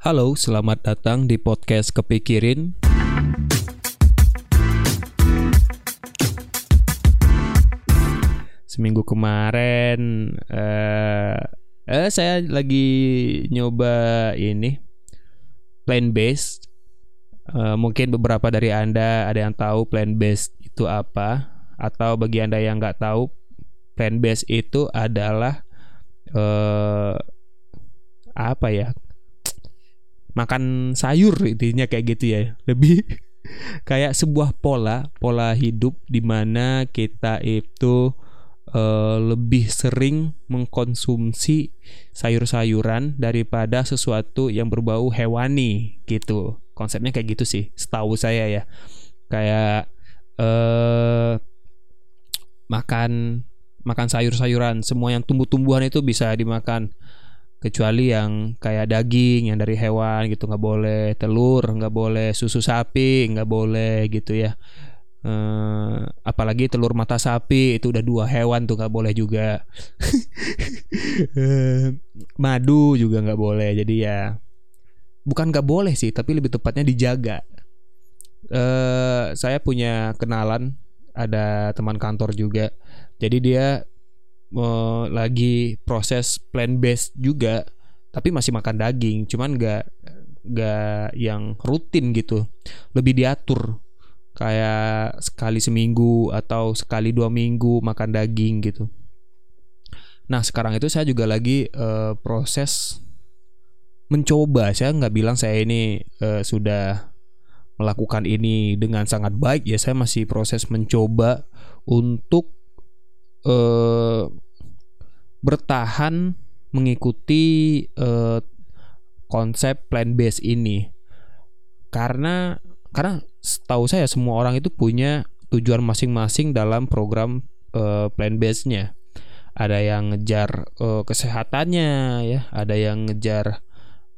Halo, selamat datang di podcast Kepikirin. Seminggu kemarin eh saya lagi nyoba ini plant based. Eh, mungkin beberapa dari anda ada yang tahu plant based itu apa, atau bagi anda yang nggak tahu plant based itu adalah eh, apa ya makan sayur intinya kayak gitu ya. Lebih kayak sebuah pola pola hidup di mana kita itu uh, lebih sering mengkonsumsi sayur-sayuran daripada sesuatu yang berbau hewani gitu. Konsepnya kayak gitu sih setahu saya ya. Kayak uh, makan makan sayur-sayuran semua yang tumbuh-tumbuhan itu bisa dimakan kecuali yang kayak daging yang dari hewan gitu nggak boleh telur nggak boleh susu sapi nggak boleh gitu ya. Uh, apalagi telur mata sapi itu udah dua hewan tuh nggak boleh juga. Uh, madu juga nggak boleh jadi ya bukan nggak boleh sih tapi lebih tepatnya dijaga. Uh, saya punya kenalan ada teman kantor juga. Jadi dia uh, lagi proses plant based juga tapi masih makan daging cuman nggak nggak yang rutin gitu. Lebih diatur kayak sekali seminggu atau sekali dua minggu makan daging gitu. Nah sekarang itu saya juga lagi uh, proses mencoba. Saya nggak bilang saya ini uh, sudah melakukan ini dengan sangat baik. Ya saya masih proses mencoba untuk uh, bertahan mengikuti uh, konsep plant based ini. Karena karena setahu saya semua orang itu punya tujuan masing-masing dalam program uh, plant based-nya. Ada yang ngejar uh, kesehatannya ya, ada yang ngejar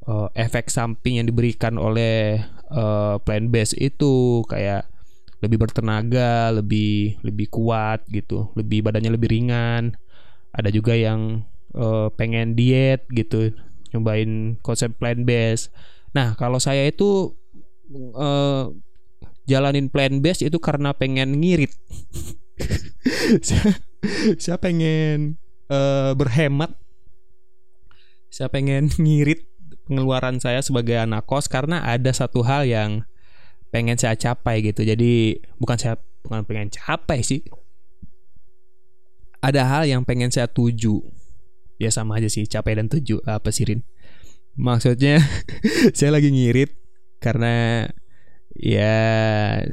uh, efek samping yang diberikan oleh uh, plant based itu. Kayak lebih bertenaga, lebih lebih kuat gitu, lebih badannya lebih ringan. Ada juga yang uh, pengen diet gitu, nyobain konsep plant based. Nah, kalau saya itu uh, jalanin plant based itu karena pengen ngirit. saya, saya pengen uh, berhemat. Saya pengen ngirit pengeluaran saya sebagai anak kos karena ada satu hal yang pengen saya capai gitu. Jadi bukan saya bukan pengen capai sih. Ada hal yang pengen saya tuju. Ya sama aja sih, capai dan tuju apa sih Rin? Maksudnya saya lagi ngirit karena ya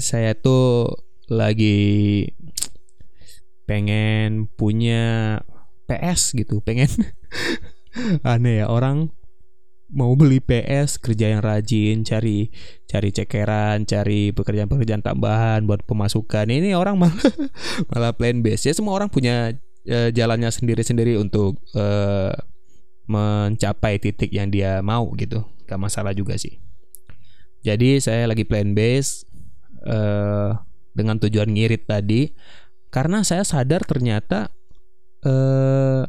saya tuh lagi pengen punya PS gitu, pengen aneh ya orang mau beli PS kerja yang rajin cari cari cekeran cari pekerjaan-pekerjaan tambahan buat pemasukan. Ini orang malah malah plan base ya semua orang punya uh, jalannya sendiri-sendiri untuk uh, mencapai titik yang dia mau gitu. Gak masalah juga sih. Jadi saya lagi plan base uh, dengan tujuan ngirit tadi. Karena saya sadar ternyata uh,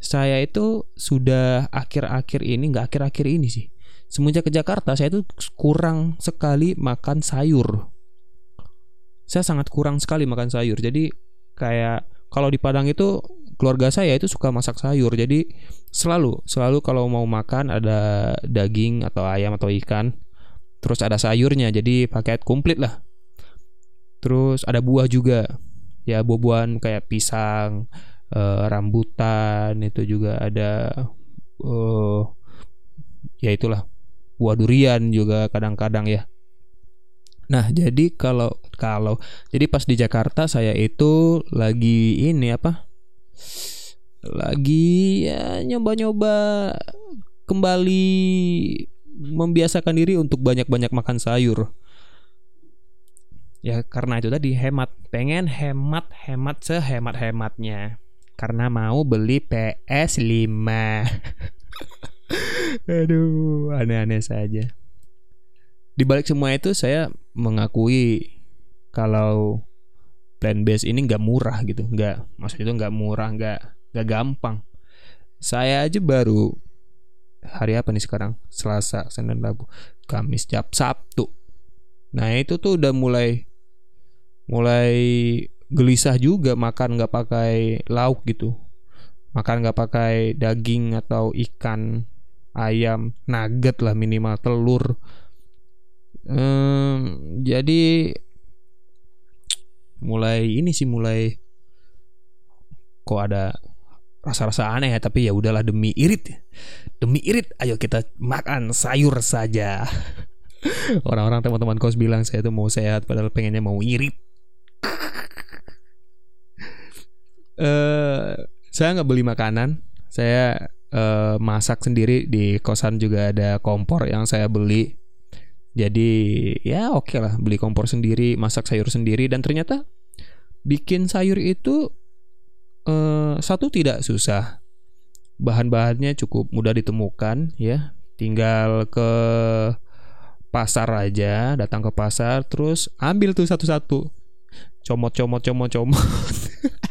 saya itu sudah akhir-akhir ini nggak akhir-akhir ini sih. Semenjak ke Jakarta saya itu kurang sekali makan sayur. Saya sangat kurang sekali makan sayur. Jadi kayak kalau di Padang itu keluarga saya itu suka masak sayur. Jadi selalu selalu kalau mau makan ada daging atau ayam atau ikan terus ada sayurnya. Jadi paket komplit lah. Terus ada buah juga. Ya buah-buahan kayak pisang uh, rambutan itu juga ada uh, ya itulah buah durian juga kadang-kadang ya. Nah, jadi kalau kalau jadi pas di Jakarta saya itu lagi ini apa? Lagi ya nyoba-nyoba kembali membiasakan diri untuk banyak-banyak makan sayur. Ya karena itu tadi hemat, pengen hemat-hemat sehemat-hematnya karena mau beli PS5. Aduh, aneh-aneh saja. Di balik semua itu saya mengakui kalau plan base ini nggak murah gitu, nggak maksud itu nggak murah, nggak nggak gampang. Saya aja baru hari apa nih sekarang Selasa Senin Rabu Kamis Jab Sabtu nah itu tuh udah mulai mulai gelisah juga makan nggak pakai lauk gitu. Makan nggak pakai daging atau ikan ayam nugget lah minimal telur. Ehm, jadi mulai ini sih mulai kok ada rasa-rasa aneh ya tapi ya udahlah demi irit. Demi irit ayo kita makan sayur saja. Orang-orang teman-teman kos bilang saya tuh mau sehat padahal pengennya mau irit eh uh, saya nggak beli makanan saya uh, masak sendiri di kosan juga ada kompor yang saya beli jadi ya oke okay lah beli kompor sendiri masak sayur sendiri dan ternyata bikin sayur itu uh, satu tidak susah. Bahan-bahannya cukup mudah ditemukan ya. Tinggal ke pasar aja, datang ke pasar terus ambil tuh satu-satu. Comot comot comot comot.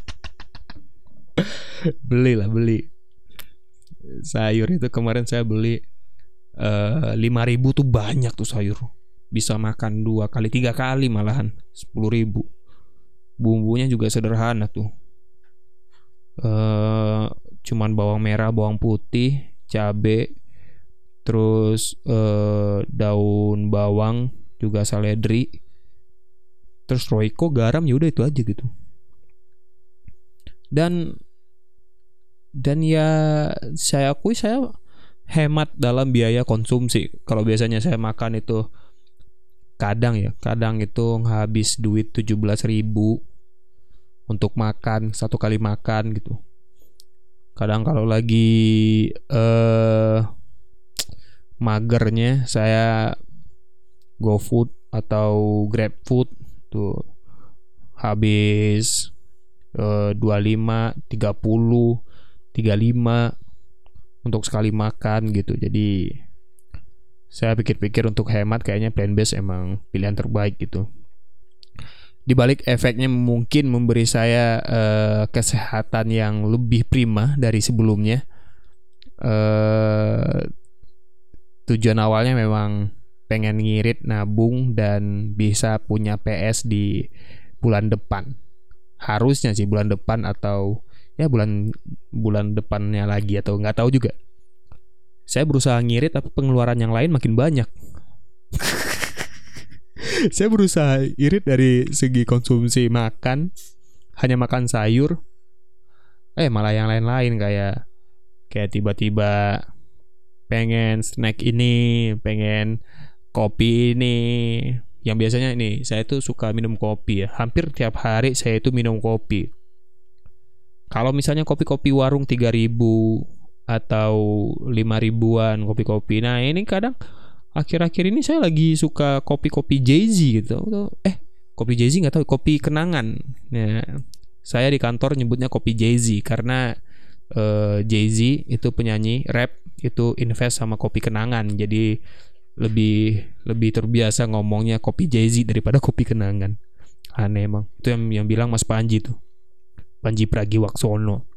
beli lah, beli. Sayur itu kemarin saya beli eh, lima ribu tuh banyak tuh sayur bisa makan dua kali tiga kali malahan sepuluh ribu bumbunya juga sederhana tuh uh, cuman bawang merah, bawang putih, cabe, terus uh, daun bawang juga saledri, terus roiko, garam ya udah itu aja gitu. Dan dan ya saya akui saya hemat dalam biaya konsumsi. Kalau biasanya saya makan itu kadang ya, kadang itu habis duit 17 ribu untuk makan satu kali makan gitu kadang kalau lagi uh, magernya saya go food atau grab food tuh habis uh, 25 30 35 untuk sekali makan gitu jadi saya pikir-pikir untuk hemat kayaknya plan base emang pilihan terbaik gitu di balik efeknya mungkin memberi saya uh, kesehatan yang lebih prima dari sebelumnya. Uh, tujuan awalnya memang pengen ngirit, nabung dan bisa punya PS di bulan depan. Harusnya sih bulan depan atau ya bulan bulan depannya lagi atau nggak tahu juga. Saya berusaha ngirit tapi pengeluaran yang lain makin banyak. saya berusaha irit dari segi konsumsi makan hanya makan sayur eh malah yang lain-lain kayak kayak tiba-tiba pengen snack ini pengen kopi ini yang biasanya ini saya tuh suka minum kopi ya hampir tiap hari saya itu minum kopi kalau misalnya kopi-kopi warung 3000 atau 5 ribuan kopi-kopi nah ini kadang akhir-akhir ini saya lagi suka kopi-kopi Jay-Z gitu. Eh, kopi Jay-Z nggak tahu, kopi kenangan. Ya, saya di kantor nyebutnya kopi Jay-Z karena uh, Jay-Z itu penyanyi rap itu invest sama kopi kenangan. Jadi lebih lebih terbiasa ngomongnya kopi Jay-Z daripada kopi kenangan. Aneh emang. Itu yang yang bilang Mas Panji tuh. Panji Pragiwaksono.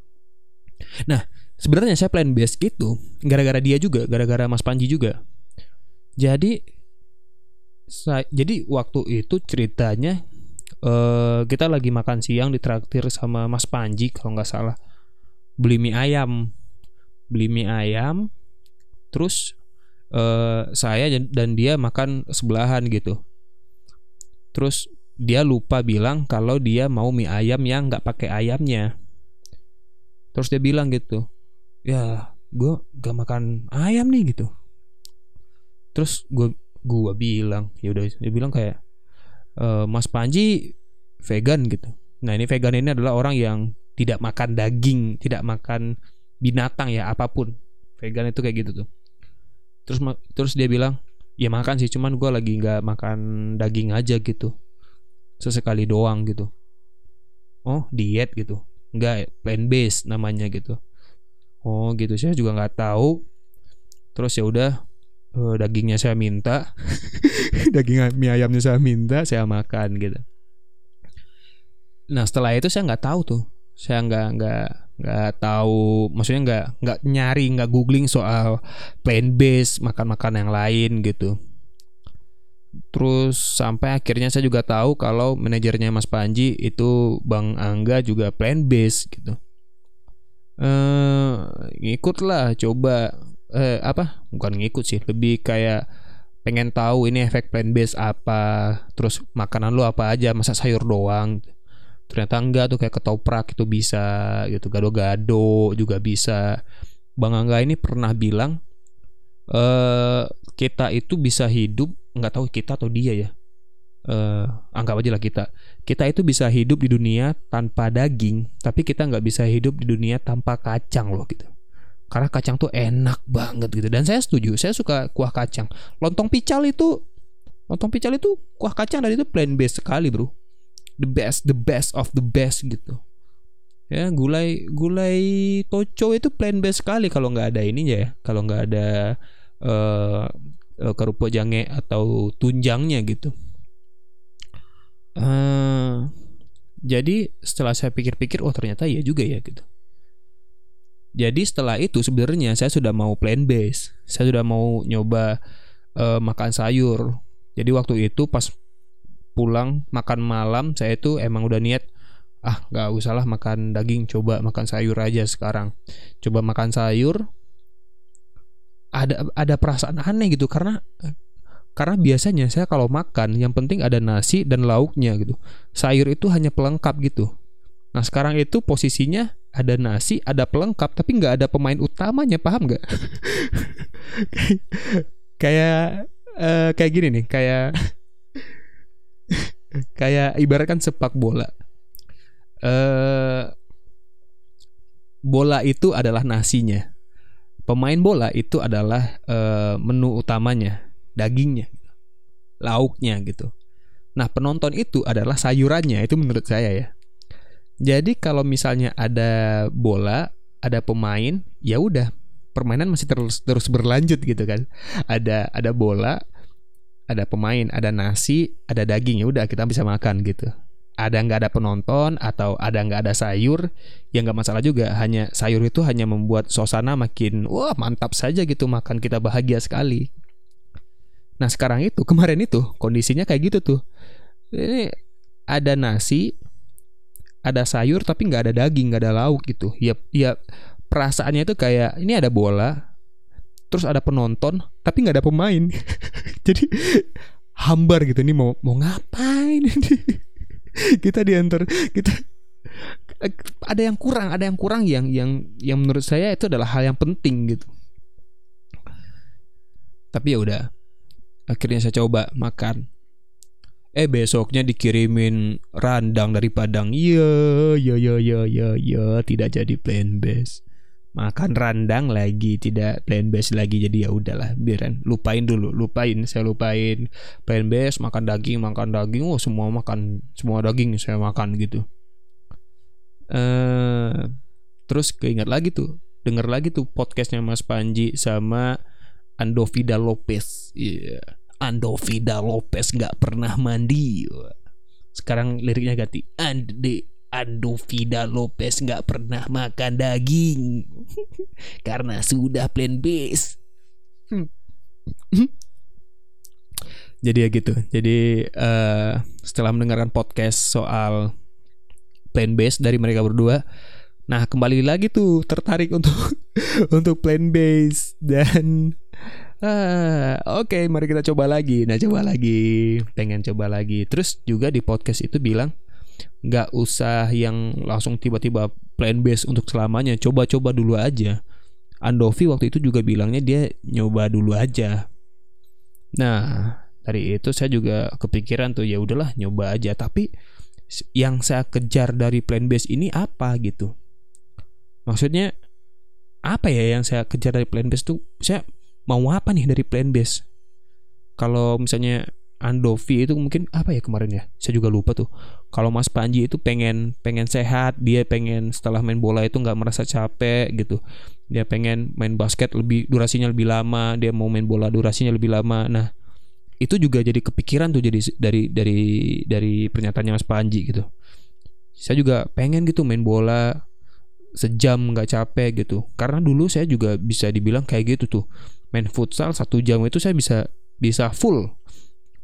Nah, sebenarnya saya plan base gitu gara-gara dia juga, gara-gara Mas Panji juga. Jadi saya, jadi waktu itu ceritanya uh, kita lagi makan siang di traktir sama Mas Panji kalau nggak salah. Beli mie ayam. Beli mie ayam terus uh, saya dan dia makan sebelahan gitu. Terus dia lupa bilang kalau dia mau mie ayam yang nggak pakai ayamnya. Terus dia bilang gitu ya gue gak makan ayam nih gitu. Terus gue gue bilang ya udah dia bilang kayak e, Mas Panji vegan gitu. Nah ini vegan ini adalah orang yang tidak makan daging tidak makan binatang ya apa pun. Vegan itu kayak gitu tuh. Terus terus dia bilang ya makan sih cuman gue lagi nggak makan daging aja gitu sesekali doang gitu. Oh diet gitu. Nggak plant based namanya gitu. Oh gitu. Saya juga nggak tahu. Terus ya udah uh, dagingnya saya minta. Daging mie ayamnya saya minta saya makan gitu. Nah setelah itu saya nggak tahu tuh. Saya nggak nggak nggak tahu. Maksudnya nggak nggak nyari nggak googling soal plant based makan-makan yang lain gitu terus sampai akhirnya saya juga tahu kalau manajernya Mas Panji itu Bang Angga juga plant based gitu. Eh ngikut lah coba. Eh apa? Bukan ngikut sih lebih kayak pengen tahu ini efek plant based apa terus makanan lu apa aja masa sayur doang. Ternyata enggak tuh kayak ketoprak itu bisa gitu. Gado-gado juga bisa. Bang Angga ini pernah bilang eh kita itu bisa hidup nggak tahu kita atau dia ya. Eh anggap aja lah kita. Kita itu bisa hidup di dunia tanpa daging tapi kita nggak bisa hidup di dunia tanpa kacang loh gitu. Karena kacang tuh enak banget gitu. Dan saya setuju saya suka kuah kacang. Lontong pical itu lontong pical itu kuah kacang dan itu plant based sekali bro. The best the best of the best gitu. Ya gulai gulai toco itu plain best sekali kalau nggak ada ininya ya. Kalau nggak ada uh, kerupuk jange atau tunjangnya gitu? Uh, jadi setelah saya pikir-pikir oh ternyata iya juga ya gitu. Jadi setelah itu sebenarnya saya sudah mau plain base. Saya sudah mau nyoba uh, makan sayur. Jadi waktu itu pas pulang makan malam saya itu emang udah niat ah nggak usah lah makan daging coba makan sayur aja sekarang. Coba makan sayur ada ada perasaan aneh gitu karena karena biasanya saya kalau makan yang penting ada nasi dan lauknya gitu sayur itu hanya pelengkap gitu nah sekarang itu posisinya ada nasi ada pelengkap tapi nggak ada pemain utamanya paham nggak kayak uh, kayak gini nih kayak kayak ibaratkan sepak bola. Eh bola itu adalah nasinya. Pemain bola itu adalah uh, menu utamanya, dagingnya, lauknya gitu. Nah, penonton itu adalah sayurannya, itu menurut saya ya. Jadi kalau misalnya ada bola, ada pemain, ya udah permainan masih terus terus berlanjut gitu kan. Ada ada bola, ada pemain, ada nasi, ada daging ya udah kita bisa makan gitu. Ada nggak ada penonton atau ada nggak ada sayur, ya nggak masalah juga. Hanya sayur itu hanya membuat suasana makin wah mantap saja gitu makan kita bahagia sekali. Nah sekarang itu kemarin itu kondisinya kayak gitu tuh. Ini ada nasi, ada sayur tapi nggak ada daging, nggak ada lauk gitu. Ya ya perasaannya itu kayak ini ada bola, terus ada penonton tapi nggak ada pemain jadi hambar gitu nih mau mau ngapain kita diantar kita ada yang kurang ada yang kurang yang yang yang menurut saya itu adalah hal yang penting gitu. Tapi ya udah akhirnya saya coba makan. Eh besoknya dikirimin randang dari Padang. Iya iya iya iya iya ya, tidak jadi plan base makan randang lagi tidak plan base lagi. Jadi ya udahlah biaran lupain dulu lupain. Saya lupain plan base makan daging makan daging. Oh semua makan semua daging saya makan gitu. Eh terus keingat lagi tuh denger lagi tuh podcastnya Mas Panji sama Andovida Lopez. Iya yeah. Andovida Lopez nggak pernah mandi. Sekarang liriknya ganti. Ande Ando Vida Lopez nggak pernah makan daging karena sudah plan base. Hmm. Jadi ya gitu. Jadi uh, setelah mendengarkan podcast soal plan base dari mereka berdua, nah kembali lagi tuh tertarik untuk untuk plan base dan uh, oke okay, mari kita coba lagi. Nah coba lagi, pengen coba lagi. Terus juga di podcast itu bilang nggak usah yang langsung tiba-tiba plan base untuk selamanya. Coba-coba dulu aja. Andovi waktu itu juga bilangnya dia nyoba dulu aja. Nah dari itu saya juga kepikiran tuh ya udahlah nyoba aja. Tapi yang saya kejar dari plan base ini apa gitu? Maksudnya apa ya yang saya kejar dari plan base tuh? Saya mau apa nih dari plan base? Kalau misalnya Andovi itu mungkin apa ya kemarin ya? Saya juga lupa tuh. Kalau Mas Panji itu pengen pengen sehat dia pengen setelah main bola itu nggak merasa capek gitu. Dia pengen main basket lebih durasinya lebih lama dia mau main bola durasinya lebih lama. Nah itu juga jadi kepikiran tuh jadi dari dari dari pernyataannya Mas Panji gitu. Saya juga pengen gitu main bola sejam nggak capek gitu. Karena dulu saya juga bisa dibilang kayak gitu tuh. Main futsal satu jam itu saya bisa bisa full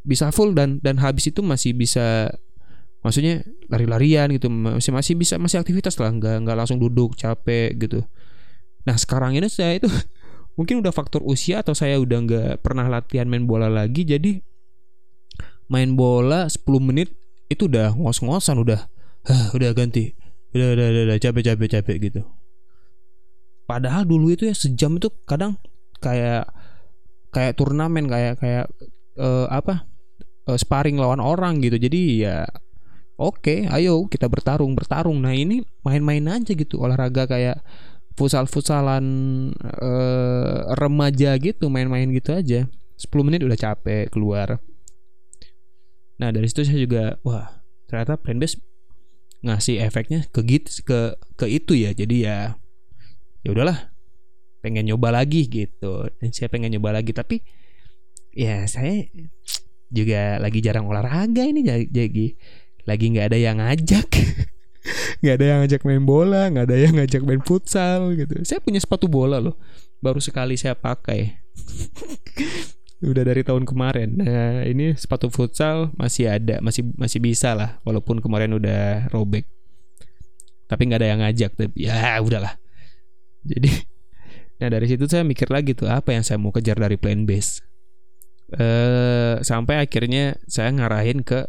bisa full dan dan habis itu masih bisa maksudnya lari-larian gitu masih masih bisa masih aktivitas lah nggak nggak langsung duduk capek gitu. Nah sekarang ini saya itu mungkin udah faktor usia atau saya udah nggak pernah latihan main bola lagi jadi main bola 10 menit itu udah ngos-ngosan udah Hah, udah ganti udah udah udah, udah capek capek capek gitu. Padahal dulu itu ya sejam itu kadang kayak kayak turnamen kayak kayak uh, apa uh, sparring lawan orang gitu. Jadi ya oke okay, ayo kita bertarung bertarung. Nah ini main-main aja gitu olahraga kayak futsal-futsalan uh, remaja gitu main-main gitu aja. 10 menit udah capek keluar. Nah dari situ saya juga wah ternyata plan base ngasih efeknya ke gitu ke ke itu ya. Jadi ya ya udahlah pengen nyoba lagi gitu. Dan saya pengen nyoba lagi tapi ya saya juga lagi jarang olahraga ini jadi lagi nggak ada yang ngajak nggak ada yang ngajak main bola nggak ada yang ngajak main futsal gitu saya punya sepatu bola loh baru sekali saya pakai udah dari tahun kemarin. Nah, ini sepatu futsal masih ada, masih masih bisa lah walaupun kemarin udah robek. Tapi nggak ada yang ngajak, tapi ya udahlah. Jadi nah dari situ saya mikir lagi tuh apa yang saya mau kejar dari plan base. Eh sampai akhirnya saya ngarahin ke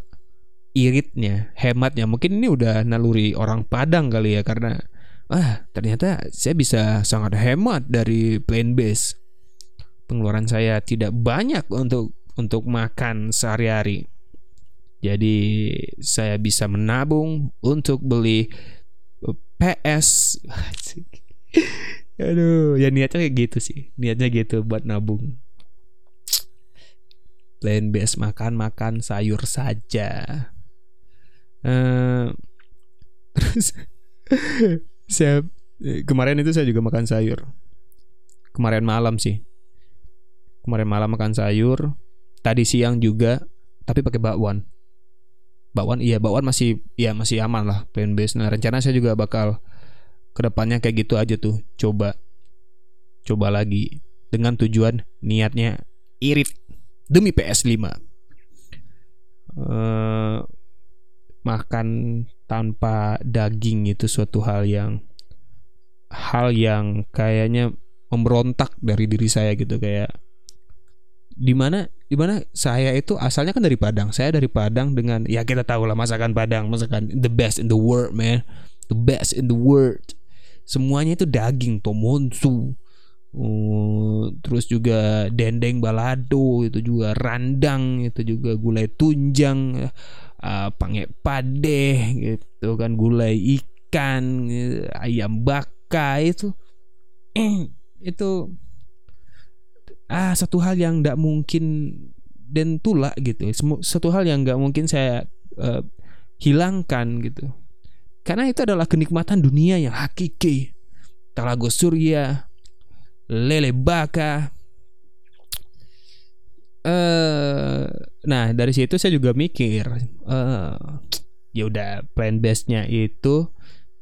iritnya, hematnya. Mungkin ini udah naluri orang Padang kali ya karena ah ternyata saya bisa sangat hemat dari plan base pengeluaran saya tidak banyak untuk untuk makan sehari-hari. Jadi saya bisa menabung untuk beli PS. Aduh, ya niatnya kayak gitu sih. Niatnya gitu buat nabung. Plan base makan-makan sayur saja. Uh, terus saya kemarin itu saya juga makan sayur. Kemarin malam sih. Kemarin malam makan sayur. Tadi siang juga tapi pakai bakwan. Bakwan iya bakwan masih ya masih aman lah plan base nah rencana saya juga bakal ke depannya kayak gitu aja tuh. Coba coba lagi dengan tujuan niatnya irit demi PS5 uh, eh, makan tanpa daging itu suatu hal yang hal yang kayaknya memberontak dari diri saya gitu kayak di mana di mana saya itu asalnya kan dari Padang. Saya dari Padang dengan ya kita tahu lah masakan Padang, masakan the best in the world, man. The best in the world. Semuanya itu daging, tomonsu. Uh, terus juga dendeng balado itu juga randang itu juga gulai tunjang uh, pange pade gitu kan gulai ikan ayam baka itu. Eh, itu ah satu hal yang tidak mungkin dan tula gitu. Satu hal yang nggak mungkin saya uh, hilangkan gitu. Karena itu adalah kenikmatan dunia yang hakiki. Talago surya lele baka. Uh, nah dari situ saya juga mikir uh, ya udah plan base nya itu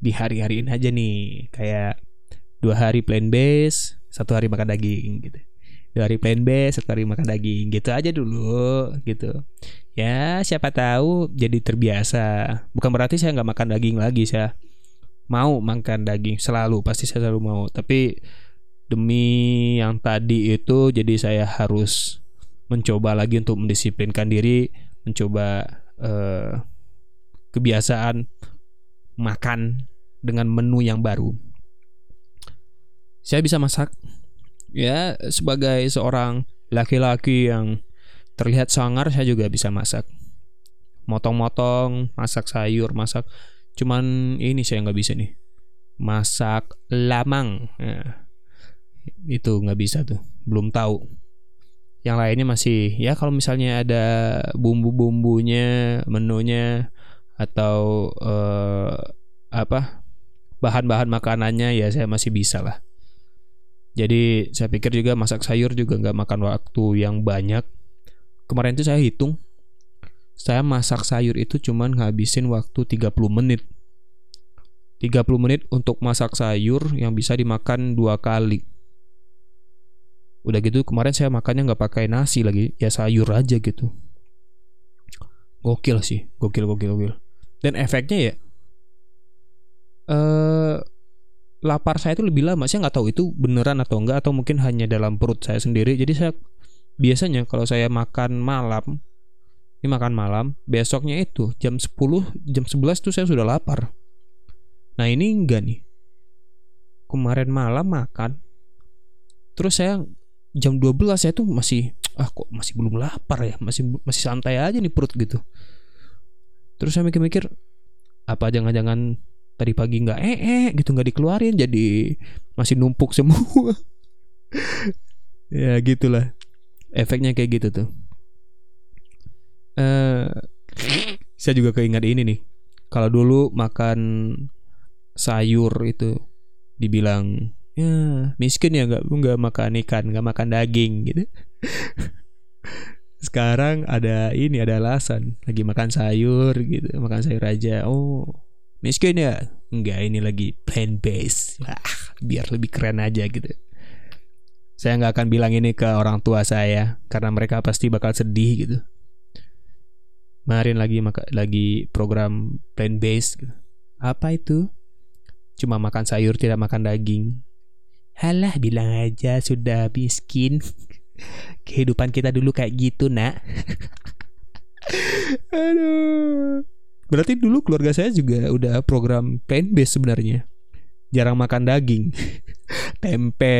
di hari-hariin aja nih. Kayak dua hari plan base satu hari makan daging gitu. Dari plan B sekali makan daging gitu aja dulu gitu. Ya siapa tahu jadi terbiasa. Bukan berarti saya nggak makan daging lagi saya mau makan daging selalu pasti saya selalu mau. Tapi demi yang tadi itu jadi saya harus mencoba lagi untuk mendisiplinkan diri mencoba uh, kebiasaan makan dengan menu yang baru. Saya bisa masak ya sebagai seorang laki-laki yang terlihat sangar saya juga bisa masak. Motong-motong masak sayur masak cuman ini saya nggak bisa nih. Masak lamang ya, itu nggak bisa tuh belum tahu yang lainnya masih ya kalau misalnya ada bumbu-bumbunya menunya atau uh, apa bahan-bahan makanannya ya saya masih bisa lah jadi saya pikir juga masak sayur juga nggak makan waktu yang banyak. Kemarin itu saya hitung, saya masak sayur itu cuman ngabisin waktu 30 menit. 30 menit untuk masak sayur yang bisa dimakan dua kali. Udah gitu kemarin saya makannya nggak pakai nasi lagi, ya sayur aja gitu. Gokil sih, gokil gokil gokil. Dan efeknya ya eh lapar saya itu lebih lama. Saya nggak tahu itu beneran atau enggak atau mungkin hanya dalam perut saya sendiri. Jadi saya biasanya kalau saya makan malam ini makan malam, besoknya itu jam 10, jam 11 tuh saya sudah lapar. Nah, ini enggak nih. Kemarin malam makan. Terus saya jam 12 saya tuh masih ah kok masih belum lapar ya, masih masih santai aja nih perut gitu. Terus saya mikir-mikir apa jangan-jangan tadi pagi nggak eh eh gitu nggak dikeluarin jadi masih numpuk semua. ya gitulah. Efeknya kayak gitu tuh uh, saya juga keingat ini nih. Kalau dulu makan sayur itu dibilang ya miskin ya nggak nggak makan ikan nggak makan daging gitu. Sekarang ada ini ada alasan. Lagi makan sayur gitu. Makan sayur aja. Oh miskin ya? Enggak ini lagi plant based. Wah, biar lebih keren aja gitu. Saya nggak akan bilang ini ke orang tua saya karena mereka pasti bakal sedih gitu. Kemarin lagi maka lagi program plant based gitu. apa itu? Cuma makan sayur tidak makan daging halah bilang aja sudah miskin. Kehidupan kita dulu kayak gitu nak. Aduh. Berarti dulu keluarga saya juga udah program plant based sebenarnya. Jarang makan daging. Tempe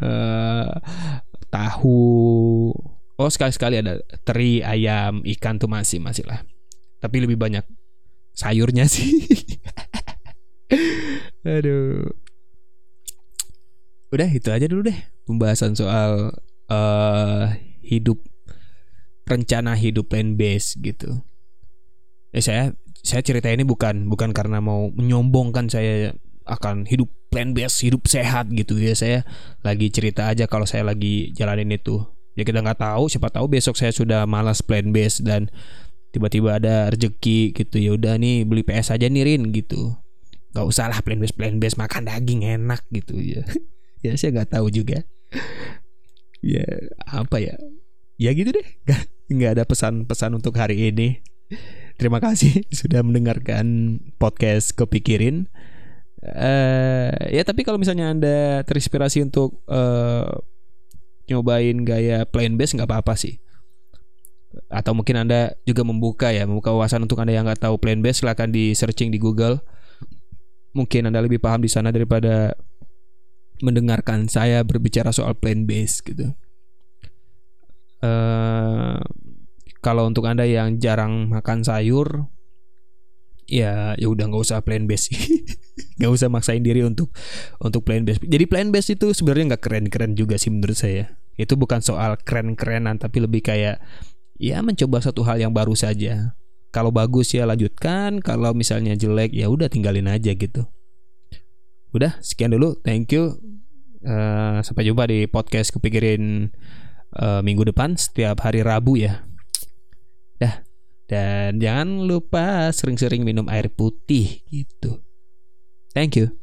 uh, tahu. Oh sekali-sekali ada teri ayam ikan tuh masih masih lah. Tapi lebih banyak sayurnya sih. Aduh udah itu aja dulu deh pembahasan soal uh, hidup rencana hidup plan base gitu. Eh saya saya cerita ini bukan bukan karena mau menyombongkan saya akan hidup plan base hidup sehat gitu ya. Saya lagi cerita aja kalau saya lagi jalanin itu. Ya kita nggak tahu siapa tahu besok saya sudah malas plan base dan tiba-tiba ada rezeki gitu. Ya udah nih beli PS aja nih Rin gitu. Nggak usah lah plan base plan base makan daging enak gitu ya ya saya nggak tahu juga. Ya apa ya? Ya gitu deh. Nggak ada pesan-pesan untuk hari ini. Terima kasih sudah mendengarkan podcast kepikirin. Uh, ya tapi kalau misalnya anda terinspirasi untuk uh, nyobain gaya plain base nggak apa-apa sih. Atau mungkin anda juga membuka ya membuka wawasan untuk anda yang nggak tahu plain base silahkan di searching di Google. Mungkin anda lebih paham di sana daripada mendengarkan saya berbicara soal plain base gitu. Uh, kalau untuk anda yang jarang makan sayur ya ya udah nggak usah plan base. Nggak usah maksain diri untuk untuk plan base. Jadi plan base itu sebenarnya nggak keren keren juga sih menurut saya. Itu bukan soal keren kerenan tapi lebih kayak ya mencoba satu hal yang baru saja. Kalau bagus ya lanjutkan kalau misalnya jelek ya udah tinggalin aja gitu udah sekian dulu thank you uh, sampai jumpa di podcast kepikirin uh, minggu depan setiap hari Rabu ya dah dan jangan lupa sering-sering minum air putih gitu. Thank you.